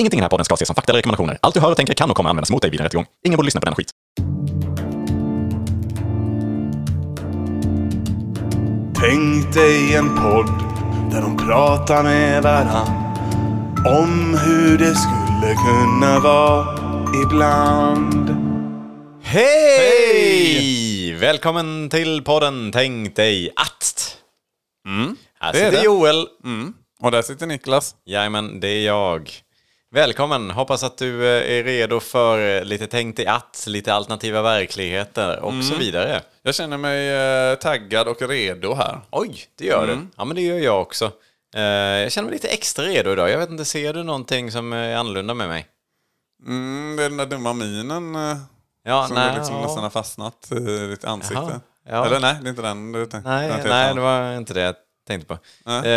Ingenting i den här podden ska ses som fakta eller rekommendationer. Allt du hör och tänker kan och kommer användas mot dig vid en rättegång. Ingen borde lyssna på den skit. Tänk dig en podd där de pratar med varann om hur det skulle kunna vara ibland. Hej! Välkommen till podden Tänk dig att. Mm, Här det är sitter det. Joel. Och där sitter Niklas. Jajamän, det är jag. Välkommen! Hoppas att du eh, är redo för eh, lite Tänk dig att, lite alternativa verkligheter och Mm. så vidare. Jag känner mig eh, taggad och redo här. Oj, det gör Mm. du. Ja, men det gör jag också. Jag känner mig lite extra redo idag. Jag vet inte, ser du någonting som är annorlunda med mig? Mm, det är den där dumma minen Ja, som nej, liksom ja. nästan har fastnat i ditt ansikte. Jaha, ja. Eller nej, det är inte den du tänkte Nej, nej det var inte det jag tänkte på. Eh, det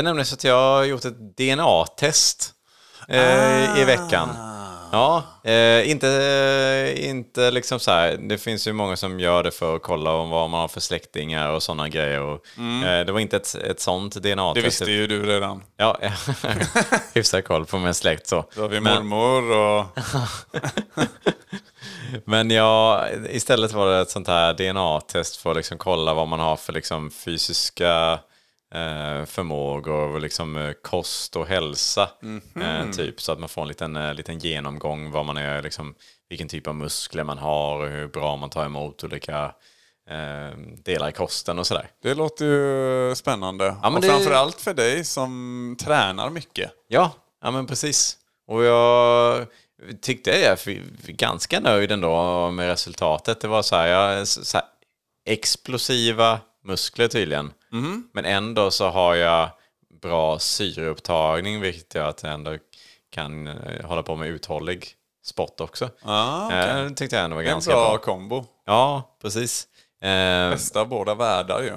är nämligen så att jag har gjort ett DNA-test eh, i veckan. Ja, eh, inte, inte liksom så här. Det finns ju många som gör det för att kolla om vad man har för släktingar och sådana grejer. Och, eh, det var inte ett, ett sånt DNA-test. Det visste ju du redan. Ja, hyfsad koll på min släkt så. Då har vi Men- mormor och... Men jag, istället var det ett sånt här DNA-test för att liksom kolla vad man har för liksom fysiska eh, förmågor och liksom eh, kost och hälsa. Eh, typ, så att man får en liten, eh, liten genomgång vad man är, liksom, vilken typ av muskler man har och hur bra man tar emot olika eh, delar i kosten och sådär. Det låter ju spännande. men och det- framförallt för dig som tränar mycket. Ja, ja men precis. Och jag tyckte jag är f- ganska nöjd ändå med resultatet. Det var så här, jag, så här explosiva muskler tydligen. Men ändå så har jag bra syreupptagning, vilket gör att jag ändå kan eh, hålla på med uthållig sport också. Ah, okej. Eh, Det tyckte jag ändå var en ganska bra bra. kombo. Ja, precis. Eh, Bästa båda världar ju.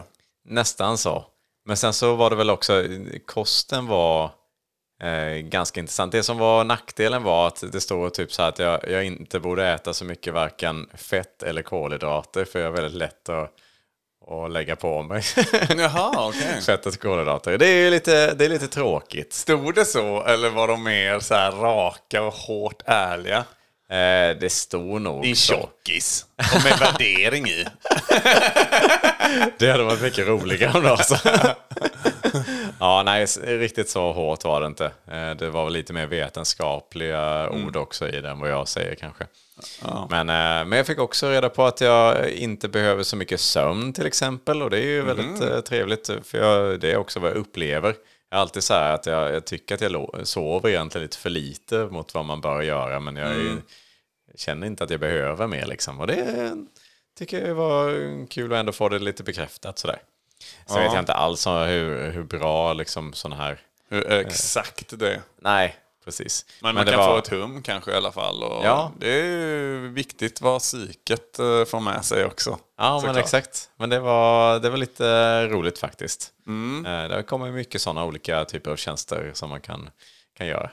Nästan så. Men sen så var det väl också, kosten var eh, ganska intressant. Det som var nackdelen var att det står typ så här att jag, jag inte borde äta så mycket varken fett eller kolhydrater för jag är väldigt lätt att, att lägga på mig. Jaha, och kolhydrater. Det är lite, det är lite tråkigt. Stod det så eller var de mer så här raka och hårt ärliga? Eh, det stod nog Din så. tjockis. Och med värdering i. Det hade varit mycket roligare om det var så. ja, nej, riktigt så hårt var det inte. Eh, Det var väl lite mer vetenskapliga ord också i den, vad jag säger kanske. Men, eh, men jag fick också reda på att jag inte behöver så mycket sömn till exempel. Och det är ju väldigt eh, trevligt, för jag, det är också vad jag upplever. Jag är alltid så här att jag, jag tycker att jag sover egentligen lite för lite mot vad man bör göra. Men jag är, ju- känner inte att jag behöver mer liksom. Och det tycker jag var kul att ändå få det lite bekräftat sådär. Så Ja. vet jag inte alls hur, hur bra liksom sådana här... Hur exakt det. Nej, precis. Men, man det kan var- få ett hum kanske i alla fall. Och Ja. Det är ju viktigt vad psyket eh, får med sig också. Ja, men såklart. exakt. Men det var, det var lite roligt faktiskt. Mm. Eh, Det kommer mycket sådana olika typer av tjänster som man kan, kan göra.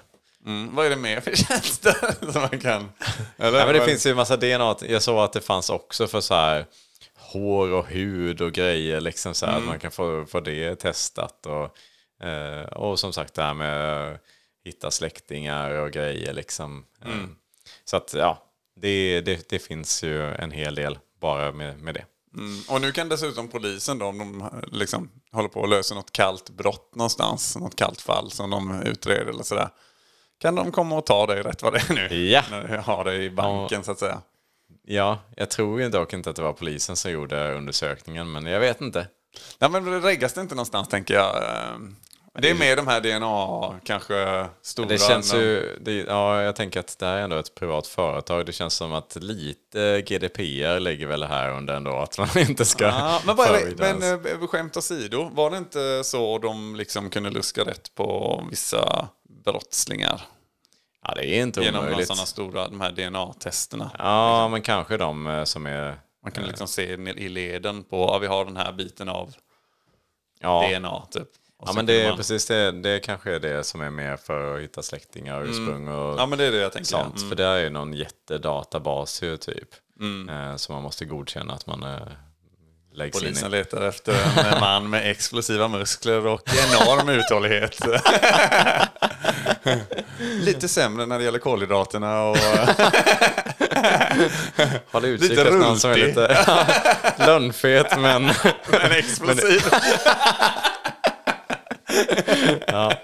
Mm. Vad är det mer för tjänster som man kan? Eller, Ja, men det finns ju en massa DNA. Jag såg att det fanns också för så här hår och hud och grejer. Liksom så här, Mm. Att man kan få, få det testat. Och, eh, och som sagt det här med hitta släktingar och grejer. Liksom. Mm. Så att ja, det, det, det finns ju en hel del bara med, med det. Mm. Och nu kan dessutom polisen då, om de liksom håller på att lösa något kallt brott någonstans, något kallt fall som de utreder eller sådär. Kan de komma och ta dig rätt vad det är nu? Ja. När du har det i banken så att säga. Ja, jag tror ju dock inte att det var polisen som gjorde undersökningen, men jag vet inte. Ja, men reggas det inte någonstans tänker jag. Eh, Det är mer de här DNA, kanske stora. Det känns ju, det, ja, jag tänker att det här är ändå ett privat företag. Det känns som att lite GDPR ligger väl här under ändå, att man inte ska Ja, men förvidans. men eh, skämt åsido, var det inte så de liksom kunde luska rätt på vissa brottslingar? Ja, det är inte Genom omöjligt. sådana stora, de här DNA-testerna. Ja, men kanske de eh, som är... Man kan liksom se i leden på, ja, vi har den här biten av Ja, DNA typ. Och ja men det är man- precis det. Det kanske är det som är mer för att hitta släktingar och ursprung och Mm. Ja men det är det jag tänker. sånt. Mm. För det är ju någon jättedatabas ju typ. Eh, som man måste godkänna att man eh, läggs in Polisen i. letar efter en man med explosiva muskler och enorm uthållighet. Lite sämre när det gäller kolhydraterna och Har någon som är rultig. lite lönnfet men... en explosiv.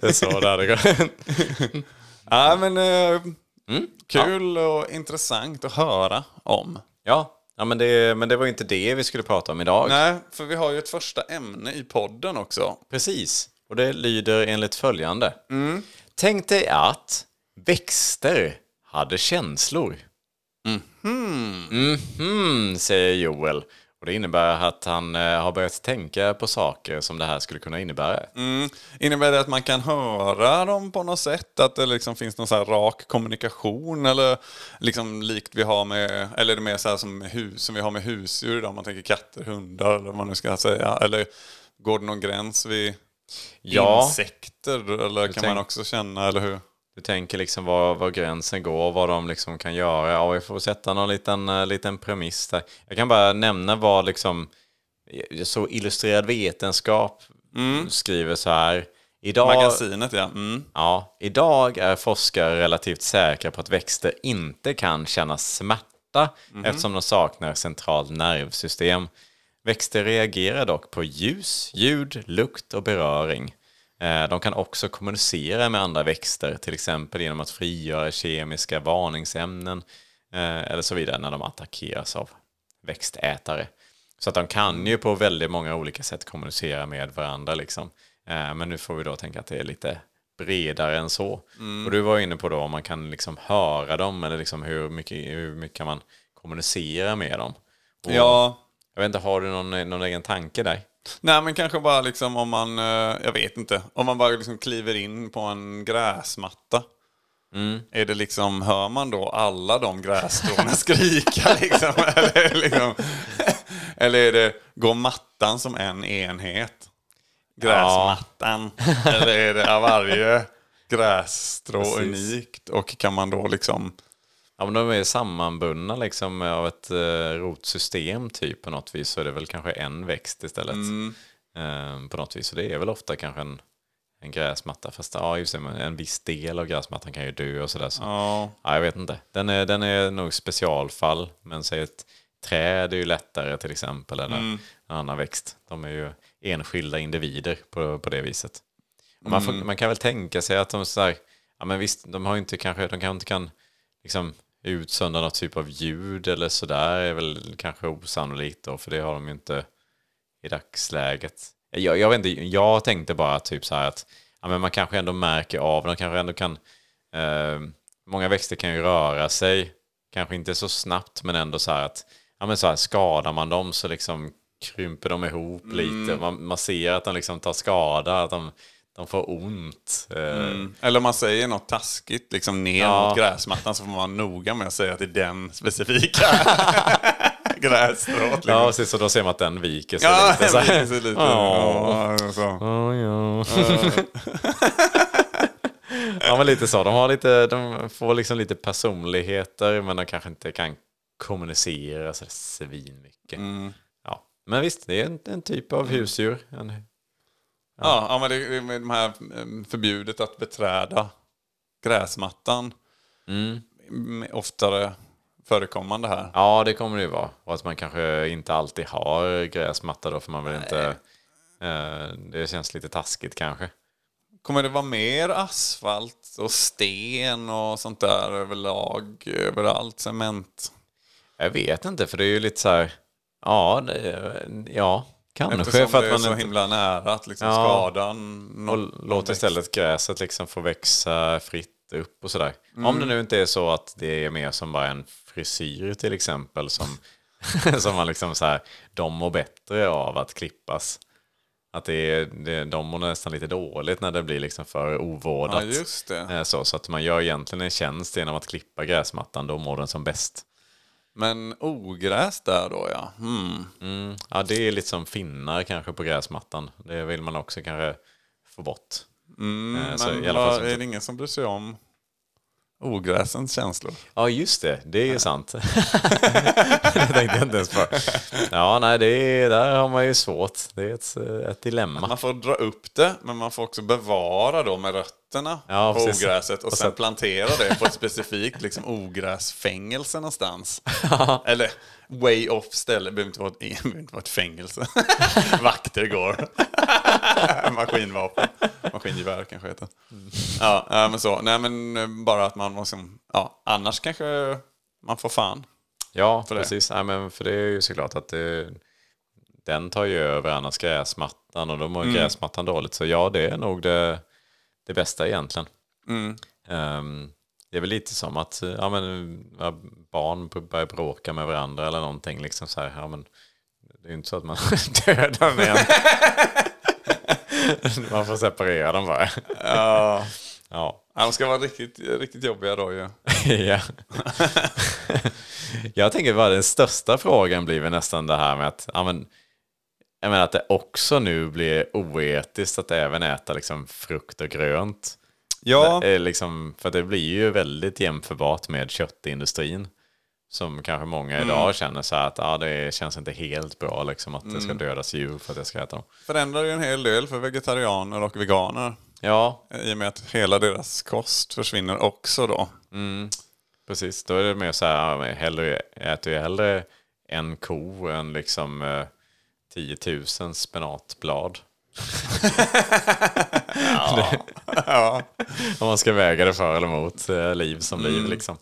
Det är så där det går. Ja, men eh, Mm. kul och intressant att höra om. Ja, ja men, det, men det var inte det vi skulle prata om idag. Nej, för vi har ju ett första ämne i podden också. Precis, och det lyder enligt följande. Tänk dig att växter hade känslor. Mhm, säger Joel. Och det innebär att han eh, har börjat tänka på saker som det här skulle kunna innebära. Mm. Innebär det att man kan höra dem på något sätt? Att det liksom finns någon så här rak kommunikation? Eller liksom likt vi har med, eller är det mer så här som, hus, som vi har med husdjur idag? Om man tänker katter, hundar eller vad man nu ska säga. Eller går det någon gräns vid Ja. insekter? Eller kan man också känna, eller hur? Du tänker liksom var, var gränsen går, vad de liksom kan göra. Ja, vi får sätta någon liten, eh, liten premiss där. Jag kan bara nämna vad liksom så illustrerad vetenskap skriver så här. Idag, Magasinet ja. Mm. ja. Idag är forskare relativt säkra på att växter inte kan känna smärta eftersom de saknar centralt nervsystem. Växter reagerar dock på ljus, ljud, lukt och beröring. Eh, De kan också kommunicera med andra växter, till exempel genom att frigöra kemiska varningsämnen eh, eller så vidare när de attackeras av växtätare. Så att de kan ju på väldigt många olika sätt kommunicera med varandra. Liksom. Eh, Men nu får vi då tänka att det är lite bredare än så. Och du var inne på då om man kan liksom höra dem eller liksom hur, mycket, hur mycket kan man kommunicera med dem. Och Ja, Jag vet inte, har du någon, någon egen tanke där? Nej men kanske bara liksom om man, eh, jag vet inte, om man bara liksom kliver in på en gräsmatta. Är det liksom, hör man då alla de grässtråna skrika liksom? Eller, liksom? eller är det, går mattan som en enhet? Gräsmattan. Eller är det är varje grässtrå Precis. unikt? Och kan man då liksom, Ja, men de är sammanbundna liksom av ett eh, rotsystem typ på något vis. Så är det väl kanske en växt istället. Eh, på något vis. Så det är väl ofta kanske en, en gräsmatta. Fast ja, just det, en viss del av gräsmattan kan ju dö och sådär. Så. ja, Ja, jag vet inte. Den är, den är nog specialfall. Men säg ett träd är ju lättare till exempel. Eller en annan växt. De är ju enskilda individer på, på det viset. Och man, får, man kan väl tänka sig att de så här, ja men visst, de har inte kanske, de kanske inte kan liksom utsöndra något typ av ljud eller sådär är väl kanske osannolikt då, för det har de ju inte i dagsläget. Jag, jag vet inte, jag tänkte bara typ så här att ja, men man kanske ändå märker av, de kanske ändå kan, eh, många växter kan ju röra sig, kanske inte så snabbt men ändå så här att, ja men så här, skadar man dem så liksom krymper de ihop lite, man, man ser att de liksom tar skada, att de, de får ont. Eh, Eller om man säger något taskigt liksom ner Ja. mot gräsmattan så får man vara noga med att säga att det är den specifika grässtrået. Ja, Liksom. precis, så då ser man att den viker sig Ja, lite. Så här. viker sig lite. Ja. Ja, så. Ja, ja. ja, men lite så. De, har lite, de får liksom lite personligheter, men de kanske inte kan kommunicera så svinmycket. Ja. Men visst, det är en, en typ av husdjur. En, Ja, ja, men det är med de här eh, förbjudet att beträda gräsmattan. Mm. m- Oftare förekommande här. ja, det kommer det ju vara. Och att man kanske inte alltid har gräsmatta då, för man vill inte... Eh, det känns lite taskigt kanske. Kommer det vara mer asfalt och sten och sånt där överlag? Överallt? Cement? Jag vet inte, för det är ju lite så här... Ja, det, ja kanske. Eftersom för det är att så man himla nära att liksom Ja. skada Och låt istället gräset liksom få växa fritt upp och sådär. Om det nu inte är så att det är mer som bara en frisyr till exempel som, som man liksom så här, de mår bättre av att klippas. Att det är, det, de mår nästan lite dåligt när det blir liksom för Ja, ovårdat. just det. Eh, Så, så att man gör egentligen en tjänst genom att klippa gräsmattan, då mår den som bäst. Men ogräs där då ja. Hmm. Mm. Ja, det är lite som finnar kanske på gräsmattan. Det vill man också kanske få bort. Mm, Eh, men som- är det ingen som bryr sig om ogräsens känslor. Ja, just det. Det är ju sant. det tänkte jag inte ens på. Ja, nej, det är, där har man ju svårt. Det är ett, ett dilemma. Man får dra upp det, men man får också bevara då med rötterna Ja, på precis. ogräset och, Och sen sen- plantera det på ett specifikt liksom, ogräsfängelse någonstans. Eller way off ställe, det behöver inte vara ett, inte vara ett fängelse. Vakter går. Maskinvapen. Maskingevär kanske heter. Ja, ja, men så. Nej, men eh, bara att man måste... Ja, annars kanske man får fan. Ja, För precis. Nej, men för det är ju såklart att det, den tar ju över annars gräsmattan och då mår Mm. gräsmattan dåligt. Så ja, det är nog det, det bästa egentligen. Mm. Ehm, det är väl lite som att ja, men, barn börjar bråka med varandra eller någonting. Liksom så här, ja, men, det är ju inte så att man dödar med en. man får separera dem bara. Ja. Ja. De ska vara riktigt, riktigt jobbiga då ju. ja. jag tänker bara den största frågan blir väl nästan det här med att, ja, men, jag menar att det också nu blir oetiskt att även äta liksom frukt och grönt. Ja. Det liksom, för det blir ju väldigt jämförbart med köttindustrin. Som kanske många Mm. idag känner så här att ja, det känns inte helt bra liksom, att Mm. det ska dödas djur för att jag ska äta dem. förändrar ju en hel del för vegetarianer och veganer. Ja, I och med att hela deras kost försvinner också då. precis. Då är det mer så här, ja, hellre, äter jag hellre en ko än liksom eh, 10 000 spenatblad. Ja. Om man ska väga det för eller emot eh, liv som liv liksom.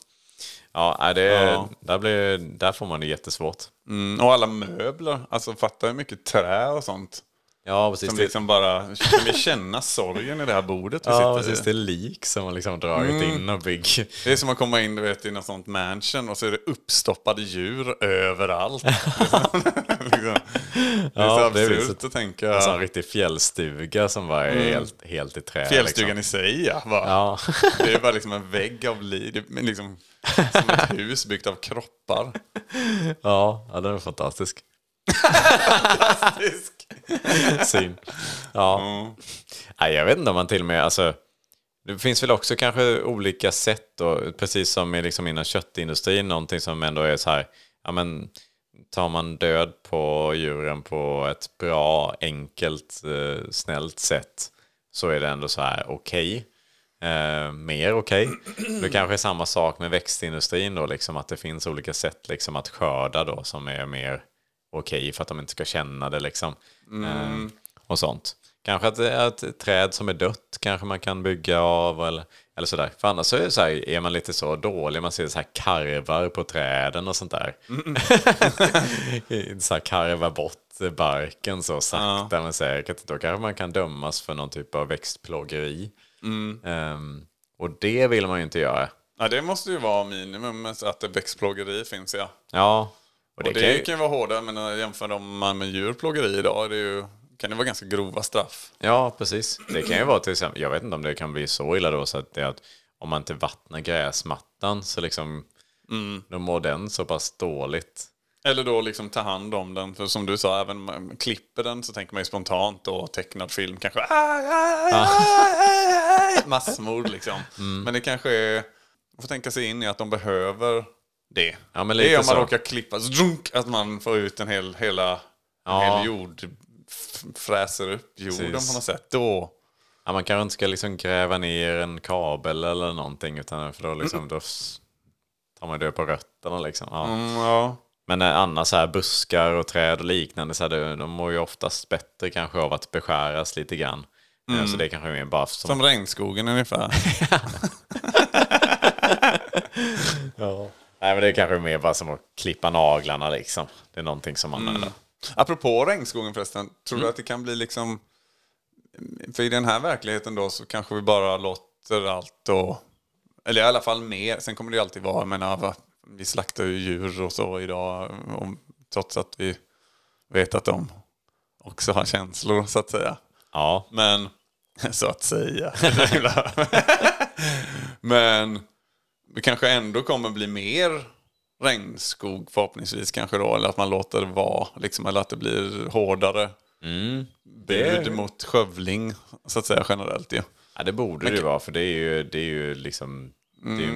Ja, det, Ja. Där, blir, där får man det jättesvårt. Mm, och alla möbler. Alltså fatta hur mycket trä och sånt. Ja, precis. Som liksom bara, kan vi känna sorgen i det här bordet vi Ja, sitter precis. i? Det är lik som har liksom dragit in och byggt. Det är som att komma in du vet, i något sånt mansion och så är det uppstoppade djur överallt. liksom. Det är Ja, så absurt att tänka. En sån riktig fjällstuga som bara är helt, helt i trä. Fjällstugan liksom. i sig ja. Ja. Det är bara liksom en vägg av liv. Liksom som ett hus byggt av kroppar. ja, ja, den är fantastisk. Syn. Ja. Nej, jag vet inte om man till och med, alltså, det finns väl också kanske olika sätt då, precis som liksom inom köttindustrin, någonting som ändå är så här, ja men tar man död på djuren på ett bra, enkelt, eh, snällt sätt så är det ändå så här okej. Eh, mer okej. Det kanske är samma sak med växtindustrin då, liksom att det finns olika sätt liksom att skörda då som är mer okej för att de inte ska känna det liksom. Eh, och sånt. Kanske att är ett träd som är dött kanske man kan bygga av eller, eller sådär. För annars så är, det så här, är man lite så dålig, man ser så här karvar på träden och sånt där. så här karva bort barken så sakta men säkert. Då kanske man kan dömas för någon typ av växtplågeri. Ehm, och det vill man ju inte göra. Ja, det måste ju vara minimum att det växtplågeri finns ja. Ja, och det, Och det, kan kan, ju, ju vara hårdare, men jämför man med djurplågeri idag är det ju, kan det vara ganska grova straff. Ja, precis. Det kan ju vara till exempel, jag vet inte om det kan bli så illa då så att det är att om man inte vattnar gräsmattan så liksom då mår den så pass dåligt. Eller då liksom ta hand om den. För som du sa, även om man klipper den så tänker man ju spontant då tecknad film kanske. Aj, aj, aj. Massmord liksom. Men det kanske är, man får tänka sig in i att de behöver det. Ja, det är om man så. råkar klippa, zunk, att man får ut en hel, hela, en Ja. hel jord, fräser upp jorden Precis. på något sätt. Då, Ja, man kanske inte ska liksom gräva ner en kabel eller någonting utan för då, liksom, då s- tar man det på rötterna. Liksom. Ja. mm, ja. Men eh, annars här buskar och träd och liknande så här, de, de mår ju oftast bättre kanske av att beskäras lite grann. Eh, Så det kanske är mer bara som... Som regnskogen ungefär. ja. Nej men det är kanske mer bara som att klippa naglarna liksom. Det är någonting som man... Apropå regnskogen förresten, tror Mm. du att det kan bli liksom... För i den här verkligheten då så kanske vi bara låter allt och... Eller i alla fall mer. Sen kommer det ju alltid vara, menar, va, vi slaktar ju djur och så idag. Om, trots att vi vet att de också har känslor så att säga. Ja. Men, så att säga. Men det kanske ändå kommer bli mer regnskog förhoppningsvis kanske då. Eller att man låter det vara, liksom, eller att det blir hårdare bud Det- mot skövling så att säga generellt ju. Ja, det borde det ju vara, för det är ju, det är ju liksom Det är ju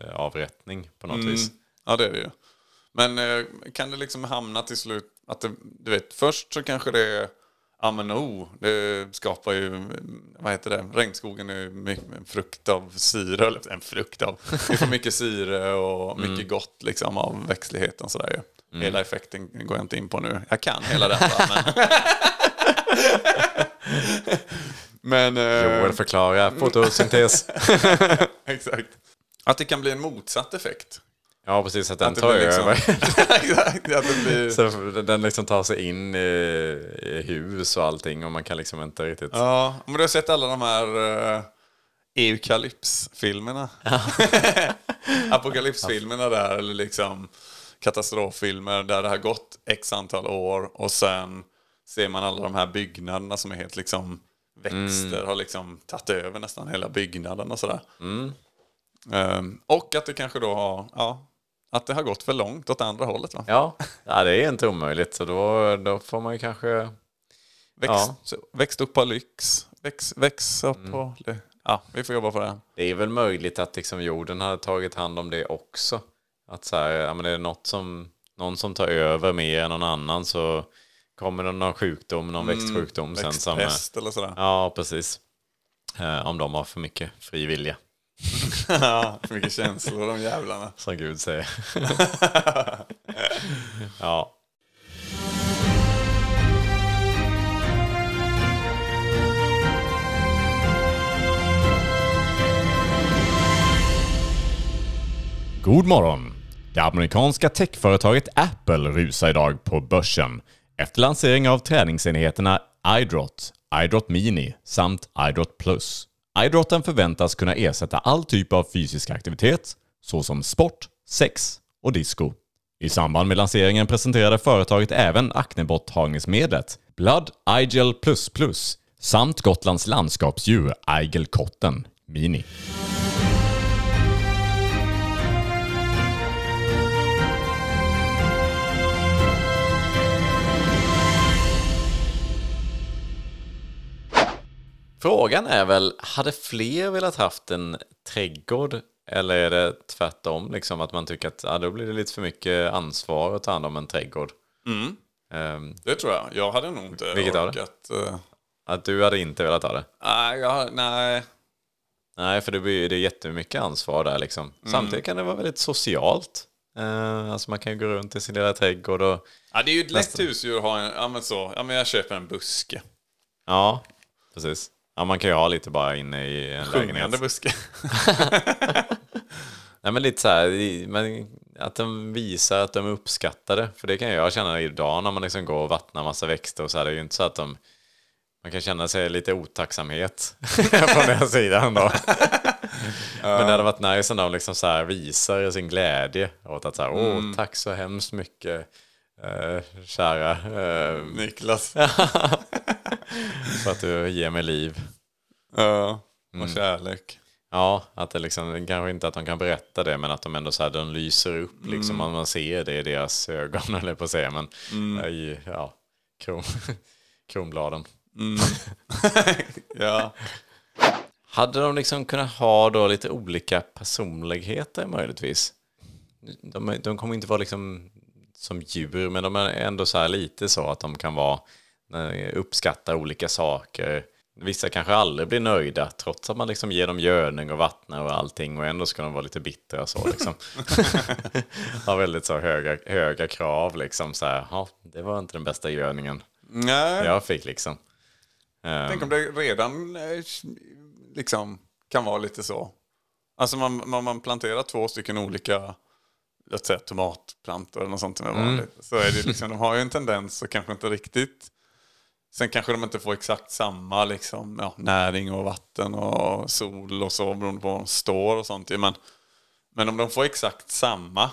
massavrättning på något vis. Ja, det är det ju. Men eh, kan det liksom hamna till slut att det, du vet, först så kanske det är Ja men oh, det skapar ju, vad heter det, regnskogen är ju en frukt av syre, eller en frukt av, det får mycket syre och mycket gott liksom av växtligheten sådär ju. Hela effekten går jag inte in på nu, jag kan hela den men... men eh, förklarar fotosyntes. exakt. Att det kan bli en motsatt effekt. Ja, precis. Att den Att tar liksom- över. exakt, att det blir... Så den liksom tar sig in i, i hus och allting och man kan liksom inte riktigt... Ja, men du har sett alla de här uh, eukalypsfilmerna? Apokalypsfilmerna där, eller liksom katastroffilmer där det har gått x antal år och sen ser man alla de här byggnaderna som är helt liksom växter har liksom tagit över nästan hela byggnaden och sådär. Ehm, och att det kanske då har, ja, att det har gått för långt åt andra hållet va? Ja, ja, det är inte omöjligt. Så då, då får man ju kanske... Växt, Ja. växt upp på lyx, väx, växa på... Ja, vi får jobba på det. Det är väl möjligt att liksom jorden hade tagit hand om det också. Att så här, ja, men det är något som, någon som tar över mer än någon annan så kommer det någon sjukdom, någon växtsjukdom sen. Växtpest eller sådär. Ja, precis. Eh, om de har för mycket fri vilja, Ja, för mycket känslor de jävlarna. som Gud säger. ja. God morgon! Det amerikanska techföretaget Apple rusar idag på börsen efter lansering av träningsenheterna iDrot, iDrot Mini samt iDrot Plus. Idrotten förväntas kunna ersätta all typ av fysisk aktivitet såsom sport, sex och disco. I samband med lanseringen presenterade företaget även akneborttagningsmedlet Blood Igel samt Gotlands landskapsdjur Igelkotten Mini. Frågan är väl, hade fler velat haft en trädgård? Eller är det tvärtom, liksom att man tycker att ja, då blir det lite för mycket ansvar att ta hand om en trädgård? Ehm, Det tror jag. Jag hade nog inte Vilket orkat... eh, att du hade inte velat ha det? nej, jag, nej. Nej, för det blir det är jättemycket ansvar där liksom. Samtidigt kan det vara väldigt socialt. Eh, alltså man kan ju gå runt i sin lilla trädgård och... Ja, det är ju ett lätt husdjur att ha en... Ja, men så. Ja, men jag köper en buske. Ja, precis. Ja, man kan ju ha lite bara inne i en Sjungande lägenhet. buske. Nej, men lite så här, men att de visar att de uppskattar det. För det kan jag känna idag när man liksom går och vattnar massa växter och så här. Det är ju inte så att de... Man kan känna sig lite otacksamhet från den sidan då. Men det hade varit nice om de liksom så visar sin glädje åt att så här, åh, tack så hemskt mycket, eh, kära, eh, Niklas. för att du ger mig liv. Ja, och kärlek. Ja, att det liksom, kanske inte att de kan berätta det, men att de ändå så här, de lyser upp, liksom, man, man ser det i deras ögon, eller på att säga, men i, ja, kron, kronbladen. Ja. Hade de liksom kunnat ha då lite olika personligheter möjligtvis? De, de kommer inte vara liksom som djur, men de är ändå så här lite så att de kan vara, eh, uppskatta olika saker. Vissa kanske aldrig blir nöjda, trots att man liksom ger dem gödning och vattna och allting, och ändå ska de vara lite bittra så liksom. Har väldigt så höga, höga krav liksom så här, ja, det var inte den bästa gödningen Nej. jag fick liksom. Eh, Tänk om det redan eh, liksom kan vara lite så. Alltså man, man, man planterar två stycken olika låt säga tomatplantor eller något sånt som är vanligt. Så är det liksom, de har ju en tendens att kanske inte riktigt Sen kanske de inte får exakt samma liksom, ja, näring och vatten och sol och så beroende på var de står och sånt. Men, men om de får exakt samma.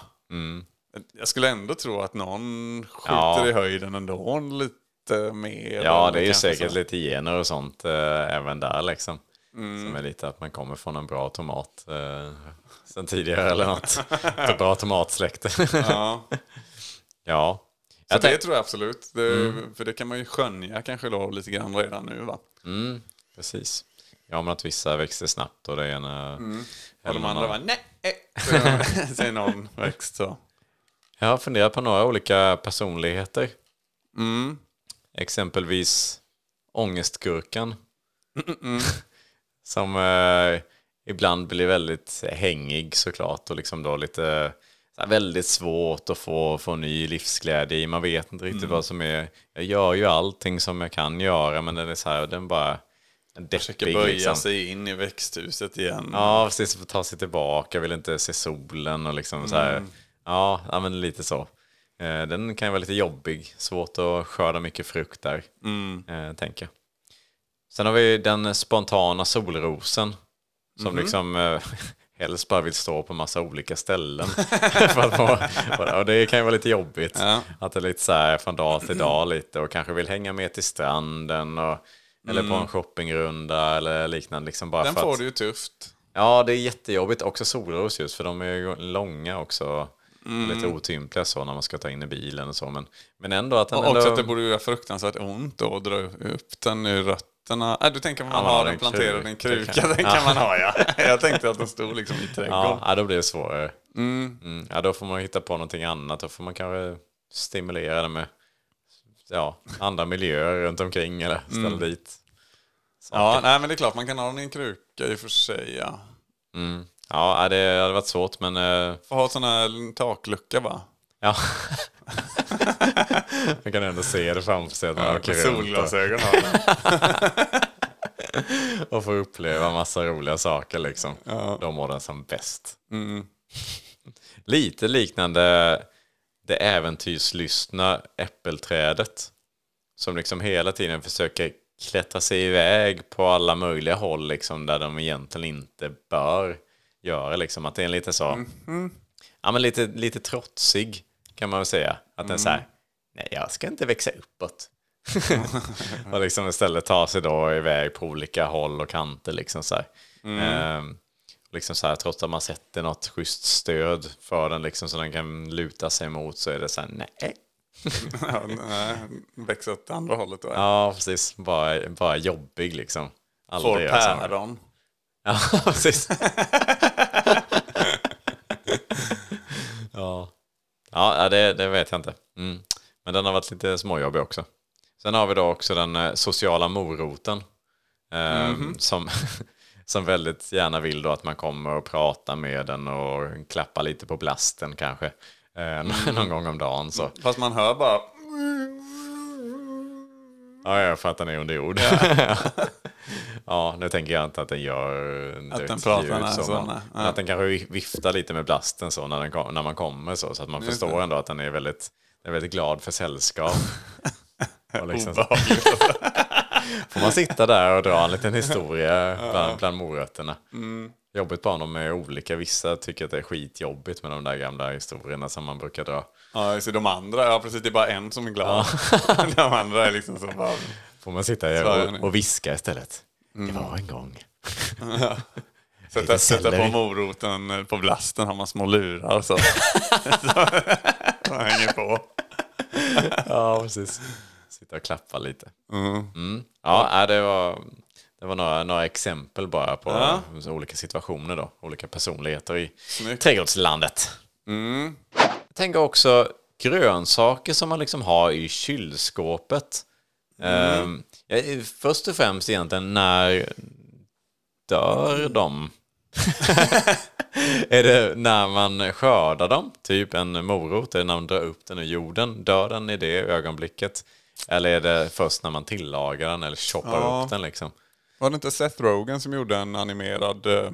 Jag skulle ändå tro att någon skjuter Ja. i höjden ändå lite mer. Ja, det är ju säkert så. lite gener och sånt eh, även där liksom. Som är lite att man kommer från en bra tomat eh, sen tidigare eller något. Ett bra tomatsläkte. Ja. ja. Så det tror jag absolut. Det, För det kan man ju skönja kanske då lite grann redan nu va? mm, precis. Ja, men att vissa växer snabbt och det ena... Mm. Och eller de andra bara nej. Säger någon växt så. Jag har funderat på några olika personligheter. Mm. Exempelvis ångestgurkan. Som eh, ibland blir väldigt hängig såklart och liksom då lite väldigt svårt att få, få ny livsglädje i. Man vet inte riktigt vad som är... Jag gör ju allting som jag kan göra men den är så här, den bara... En Försöker deppig böja liksom. sig in i växthuset igen. Ja, precis. För att ta sig tillbaka, vill inte se solen och liksom så här. Ja, ja, men lite så. Eh, Den kan ju vara lite jobbig. Svårt att skörda mycket frukt där, eh, tänker jag. Sen har vi den spontana solrosen. Som liksom eh, helst bara vill stå på massa olika ställen. Få, och det kan ju vara lite jobbigt. Ja. Att det är lite så här från dag till dag lite och kanske vill hänga med till stranden. Och, eller på en shoppingrunda eller liknande. Liksom bara Den för får att, du ju tufft. Ja, det är jättejobbigt. Också solros just för de är ju långa också. Mm. Lite otympliga så när man ska ta in i bilen och så. Men, men ändå att den Och ändå... också att det borde göra fruktansvärt ont då att dra upp den ur rötterna. Äh, du tänker att man Ja, har en den planterad i en kruka. kruka. Den kan man ha ja. Jag tänkte att den stod liksom i trädgården. Ja, då blir det svårare. Mm, ja, då får man hitta på någonting annat. Då får man kanske stimulera det med ja, andra miljöer runt omkring eller ställa Mm. dit. Ja, nej men det är klart man kan ha den i en kruka i och för sig. Ja. Mm. Ja, det hade varit svårt men... eh, Får ha sån här taklucka va? Ja. Man kan ändå se det framför sig att man Solglasögon har den. och får uppleva massa roliga saker liksom. Då mår den som bäst. Lite liknande det äventyrslystna äppelträdet. Som liksom hela tiden försöker klättra sig iväg på alla möjliga håll liksom, där de egentligen inte bör göra. Liksom. Att det är lite så... Ja, men lite, lite trotsig kan man väl säga. Att den är så här, nej jag ska inte växa uppåt. och liksom istället ta sig då iväg på olika håll och kanter liksom så här. Ehm, liksom så här, trots att man sätter något schysst stöd för den liksom så den kan luta sig emot så är det så här, nej. Ja, nej, växa åt andra hållet då. Ja, precis. Bara, bara jobbig liksom. Får päron. Ja, precis. ja, ja det, det vet jag inte. Mm. Men den har varit lite småjobbig också. Sen har vi då också den eh, sociala moroten. Eh, som, som väldigt gärna vill då att man kommer och pratar med den och klappar lite på blasten kanske. Eh, Någon gång om dagen så. Fast man hör bara... Ja, jag fattar ni under jord. ja, nu tänker jag inte att den gör Att den pratar, ljud nej, så, så, men, men att den kanske vi- viftar lite med blasten så när, den när man kommer så, så att man Just förstår det. ändå att den är väldigt, den är väldigt glad för sällskap. Och liksom, får man sitta där och dra en liten historia bland, bland morötterna. Mm. Jobbigt bara om de är olika. Vissa tycker att det är skitjobbigt med de där gamla historierna som man brukar dra. Ja, så de andra, ja precis, det är bara en som är glad. de andra är liksom så bara... Får man sitta och, och viska istället. Mm. Det var en gång. Sätta, Lite sätta på moroten eh, på blasten har man små lurar så. Man hänger på. Ja, precis. Sitta och klappa lite. Mm. Ja, nej, det var, det var några, några exempel bara på Ja. olika situationer då. Olika personligheter i Snyggt. trädgårdslandet. Mm. Jag tänker också grönsaker som man liksom har i kylskåpet. Ehm, ja, först och främst egentligen, när dör de? är det när man skördar dem? Typ en morot, är det när man drar upp den ur jorden? Dör den i det ögonblicket? Eller är det först när man tillagar den eller choppar Ja. upp den liksom? Var det inte Seth Rogen som gjorde en animerad eh,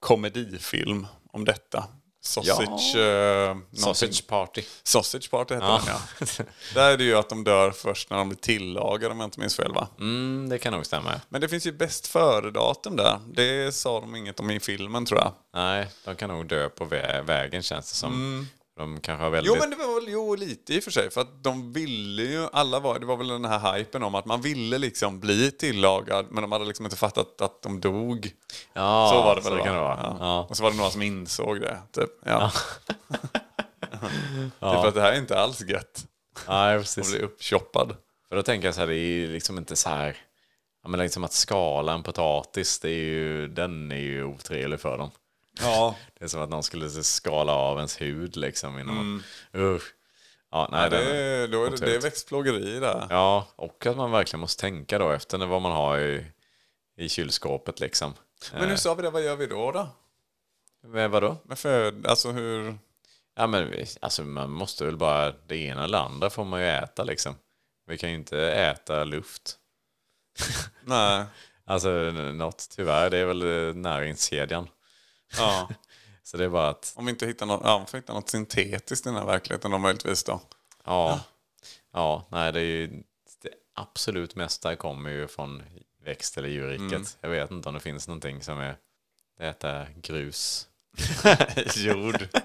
komedifilm om detta? Sausage... eh, någonting. Sausage party. Sausage Party heter Ja. den ja. Där är det ju att de dör först när de blir tillagade om jag inte minns fel va? Mm, det kan nog stämma. Men det finns ju bäst före-datum där. Det sa de inget om i filmen tror jag. Nej, de kan nog dö på vä- vägen känns det som. De kanske har väldigt... Jo men det var väl jo, lite i och för sig. För att de ville ju, alla var, det var väl den här hypen om att man ville liksom bli tillagad. Men de hade liksom inte fattat att de dog. Ja, så var det väl va? kan det vara. Ja. Ja. Och så var det några som insåg det. Typ, ja. typ att det här är inte alls gött. Nej, precis. bli uppchoppad. För då tänker jag så här, det är liksom inte så här... Ja, men liksom att skala en potatis, det är ju, den är ju otrevlig för dem. Ja. Det är som att någon skulle skala av ens hud liksom. Innan man, usch. Ja, nej, Ja, det, är då är det, det är växtplågeri där. Ja, och att man verkligen måste tänka då efter vad man har i, i kylskåpet liksom. Men nu sa vi det, vad gör vi då? då? Men vadå? Med föd, alltså hur... Ja, men alltså, man måste väl bara, det ena eller andra får man ju äta liksom. Vi kan ju inte äta luft. Nej. Alltså något, tyvärr, det är väl eh, näringskedjan. Ja. Så det är bara att, Om vi inte hittar något, ja, vi får hitta något syntetiskt i den här verkligheten då möjligtvis då. ja. Ja, nej det är ju, det absolut mesta kommer ju från växt eller djurriket. Jag vet inte om det finns någonting som är, äta grus. Jord.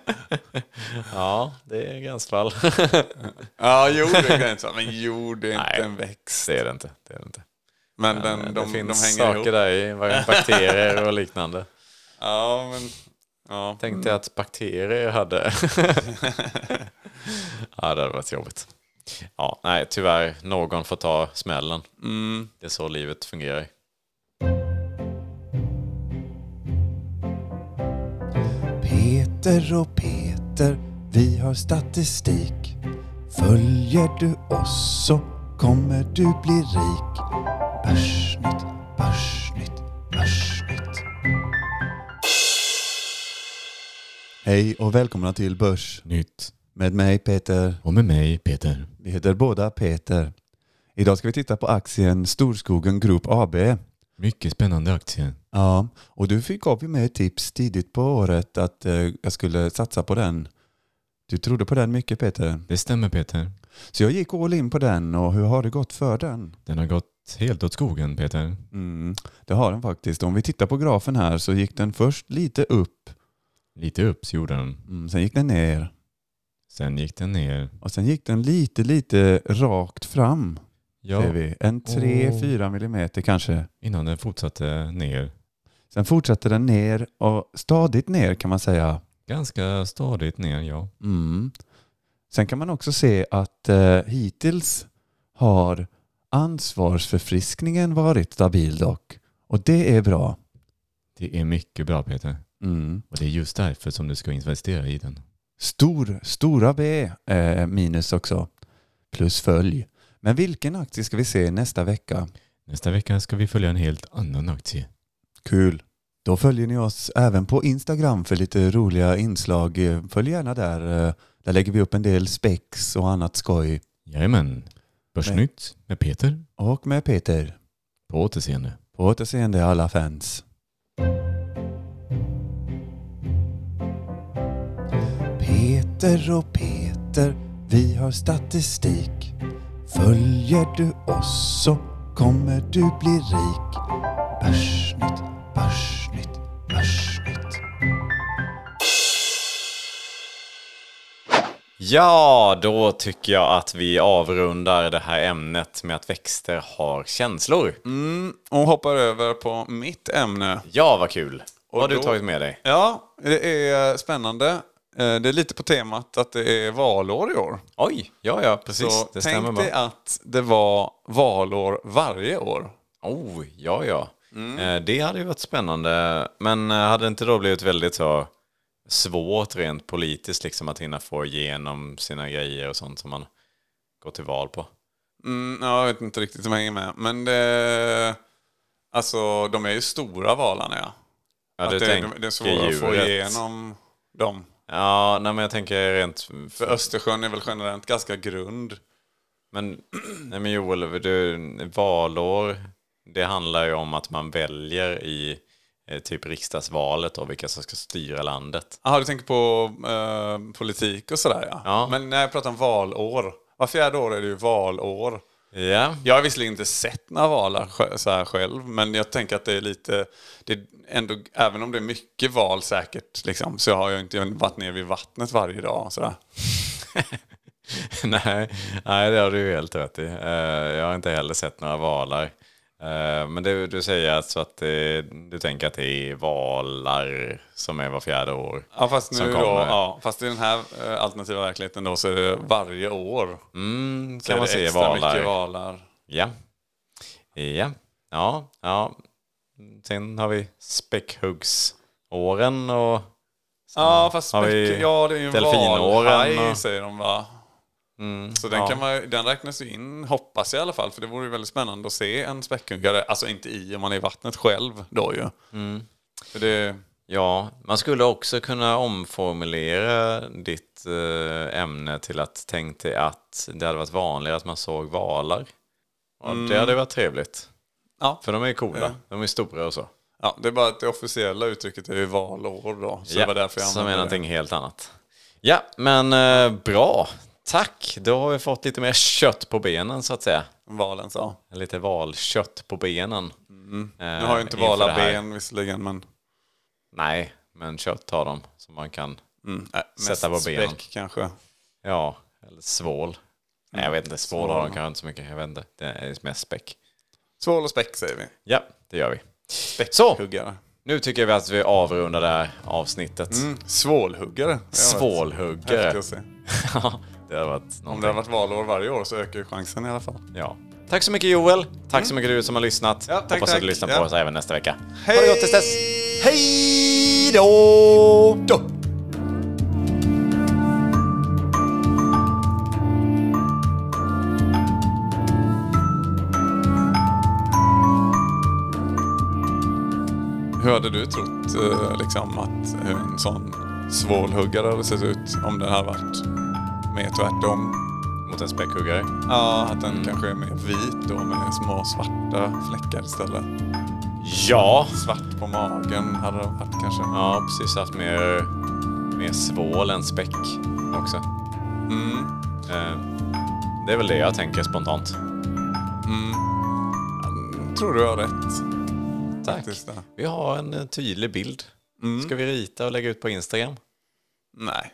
Ja, det är gränsfall. Ja, jord är gränsen. Men jord är inte Nej. en växt. det är det inte. Det är det inte. Men den, Men de, det de, finns hänger saker ihop. där i, bakterier och liknande. Ja, men... Ja. Tänkte jag att bakterier hade... ja, det hade varit jobbigt. Ja, nej, tyvärr. Någon får ta smällen. Mm. Det är så livet fungerar. Peter och Peter, vi har statistik. Följer du oss så kommer du bli rik. Börsnytt, börsnytt, börsnytt. Hej och välkomna till Börs Nytt. med mig Peter. Och med mig Peter. Vi heter båda Peter. Idag ska vi titta på aktien Storskogen Group AB. Mycket spännande aktie. Ja, och du fick av mig ett tips tidigt på året att eh, jag skulle satsa på den. Du trodde på den mycket Peter. Det stämmer Peter. Så jag gick all in på den och hur har det gått för den? Den har gått helt åt skogen Peter. Mm, det har den faktiskt. Om vi tittar på grafen här så gick den först lite upp, Lite upp så gjorde den. mm, sen gick den ner Sen gick den ner. och sen gick den lite, lite rakt fram. Ja, Ser vi. En 3-4 Åh. millimeter kanske. innan den fortsatte ner. Sen fortsatte den ner och stadigt ner kan man säga. Ganska stadigt ner, ja. Mm. Sen kan man också se att eh, hittills har ansvarsförfriskningen varit stabil dock. Och det är bra. Det är mycket bra Peter. Mm. Och det är just därför som du ska investera i den. Stor, stora B är minus också. Plus följ. Men vilken aktie ska vi se nästa vecka? Nästa vecka ska vi följa en helt annan aktie. Kul. Då följer ni oss även på Instagram för lite roliga inslag. Följ gärna där. Eh, Där lägger vi upp en del spex och annat skoj. Jajamän. Börsnytt med Peter. Och med Peter. På återseende. På återseende alla fans. Peter och Peter, vi har statistik. Följer du oss så kommer du bli rik. Börsnytt, börsnytt, börsnytt. Ja, då tycker jag att vi avrundar det här ämnet med att växter har känslor. Mm, och hoppar över på mitt ämne. Ja, vad kul. Vad har du då- tagit med dig? Ja, det är spännande. Eh, Det är lite på temat att det är valår i år. Oj, ja, ja, precis. Så det stämmer tänk dig att det var valår varje år. Oh, ja, ja. Mm. Eh, Det hade ju varit spännande. Men eh, hade det inte då blivit väldigt så svårt rent politiskt liksom att hinna få igenom sina grejer och sånt som man går till val på? Mm, ja, jag vet inte riktigt om jag hänger med. Men det, alltså, de är ju stora valarna ja. Ja, att du det, det är svårt att få igenom dem. Ja, nej, men jag tänker rent... För Östersjön är väl generellt ganska grund. Men, nej, men Joel, du, valår, det handlar ju om att man väljer i eh, typ riksdagsvalet och vilka som ska styra landet. Jaha, du tänker på eh, politik och sådär ja. Ja. Men när jag pratar om valår. Var fjärde år är det ju valår. Ja, Jag har visserligen inte sett några valar så här själv, men jag tänker att det är lite, det är ändå, även om det är mycket val säkert, liksom, så har jag inte varit nere vid vattnet varje dag. Så nej, nej, det har du ju helt rätt i. Eh, jag har inte heller sett några valar. Eh, Men det, du säger alltså att det, du tänker att det är valar som är var fjärde år? Ja, fast, nu då, ja, fast i den här eh, alternativa verkligheten då så är det varje år. Mm, kan man se valar? mycket valar. Ja. Ja. ja, ja. Sen har vi späckhuggsåren och Ja, fast späck, ja, det är ju en delfinåren valhaj och- säger de va? Så den, ja. kan man, den räknas ju in, hoppas jag i alla fall. För det vore ju väldigt spännande att se en späckhuggare. Alltså inte i om man är i vattnet själv då ju. För det, Ja, man skulle också kunna omformulera ditt eh, ämne till att tänk dig att det hade varit vanligare att man såg valar. Och Det hade varit trevligt. ja, För de är coola, Ja. de är stora och så. ja, det är bara att det officiella uttrycket är ju valår då. Så det var därför jag som är någonting helt annat. Ja, men eh, bra. Tack, då har vi fått lite mer kött på benen så att säga. Valen sa. Lite valkött på benen. Nu Eh, har ju inte valar ben visserligen, men... Nej, men kött har de som man kan, Mm, äh, Sätta på benen. späck kanske. ja, eller svål. Nej, jag vet inte, svål har de kanske inte så mycket. Jag vet inte, det är mest späck. Svål och späck säger vi. Ja, det gör vi. Så, Späckhuggare. nu tycker vi att vi avrundar det här avsnittet. Mm, svålhuggare. Svålhuggare. att det har varit Om någonting. det har varit valår varje år så ökar ju chansen i alla fall. Ja. Tack så mycket Joel. Tack så mycket du som har lyssnat. Ja, tack, Hoppas att tack. du lyssnar på Ja. oss även nästa vecka. Hej! Ha det gott tills dess. Hej då! då! Hur hade du trott eh, liksom, att hur en sån svålhuggare hade sett ut om den hade varit mer tvärtom? Mot en späckhuggare. Ja, att den kanske är mer vit då med små svarta fläckar istället. Ja. Svart på magen hade det varit kanske. Ja, precis. Haft mer, mer svål än späck också. Mm. Eh, det är väl det jag tänker spontant. Jag tror du har rätt. Tack. Faktiskt. Vi har en eh, tydlig bild. Ska vi rita och lägga ut på Instagram? Nej.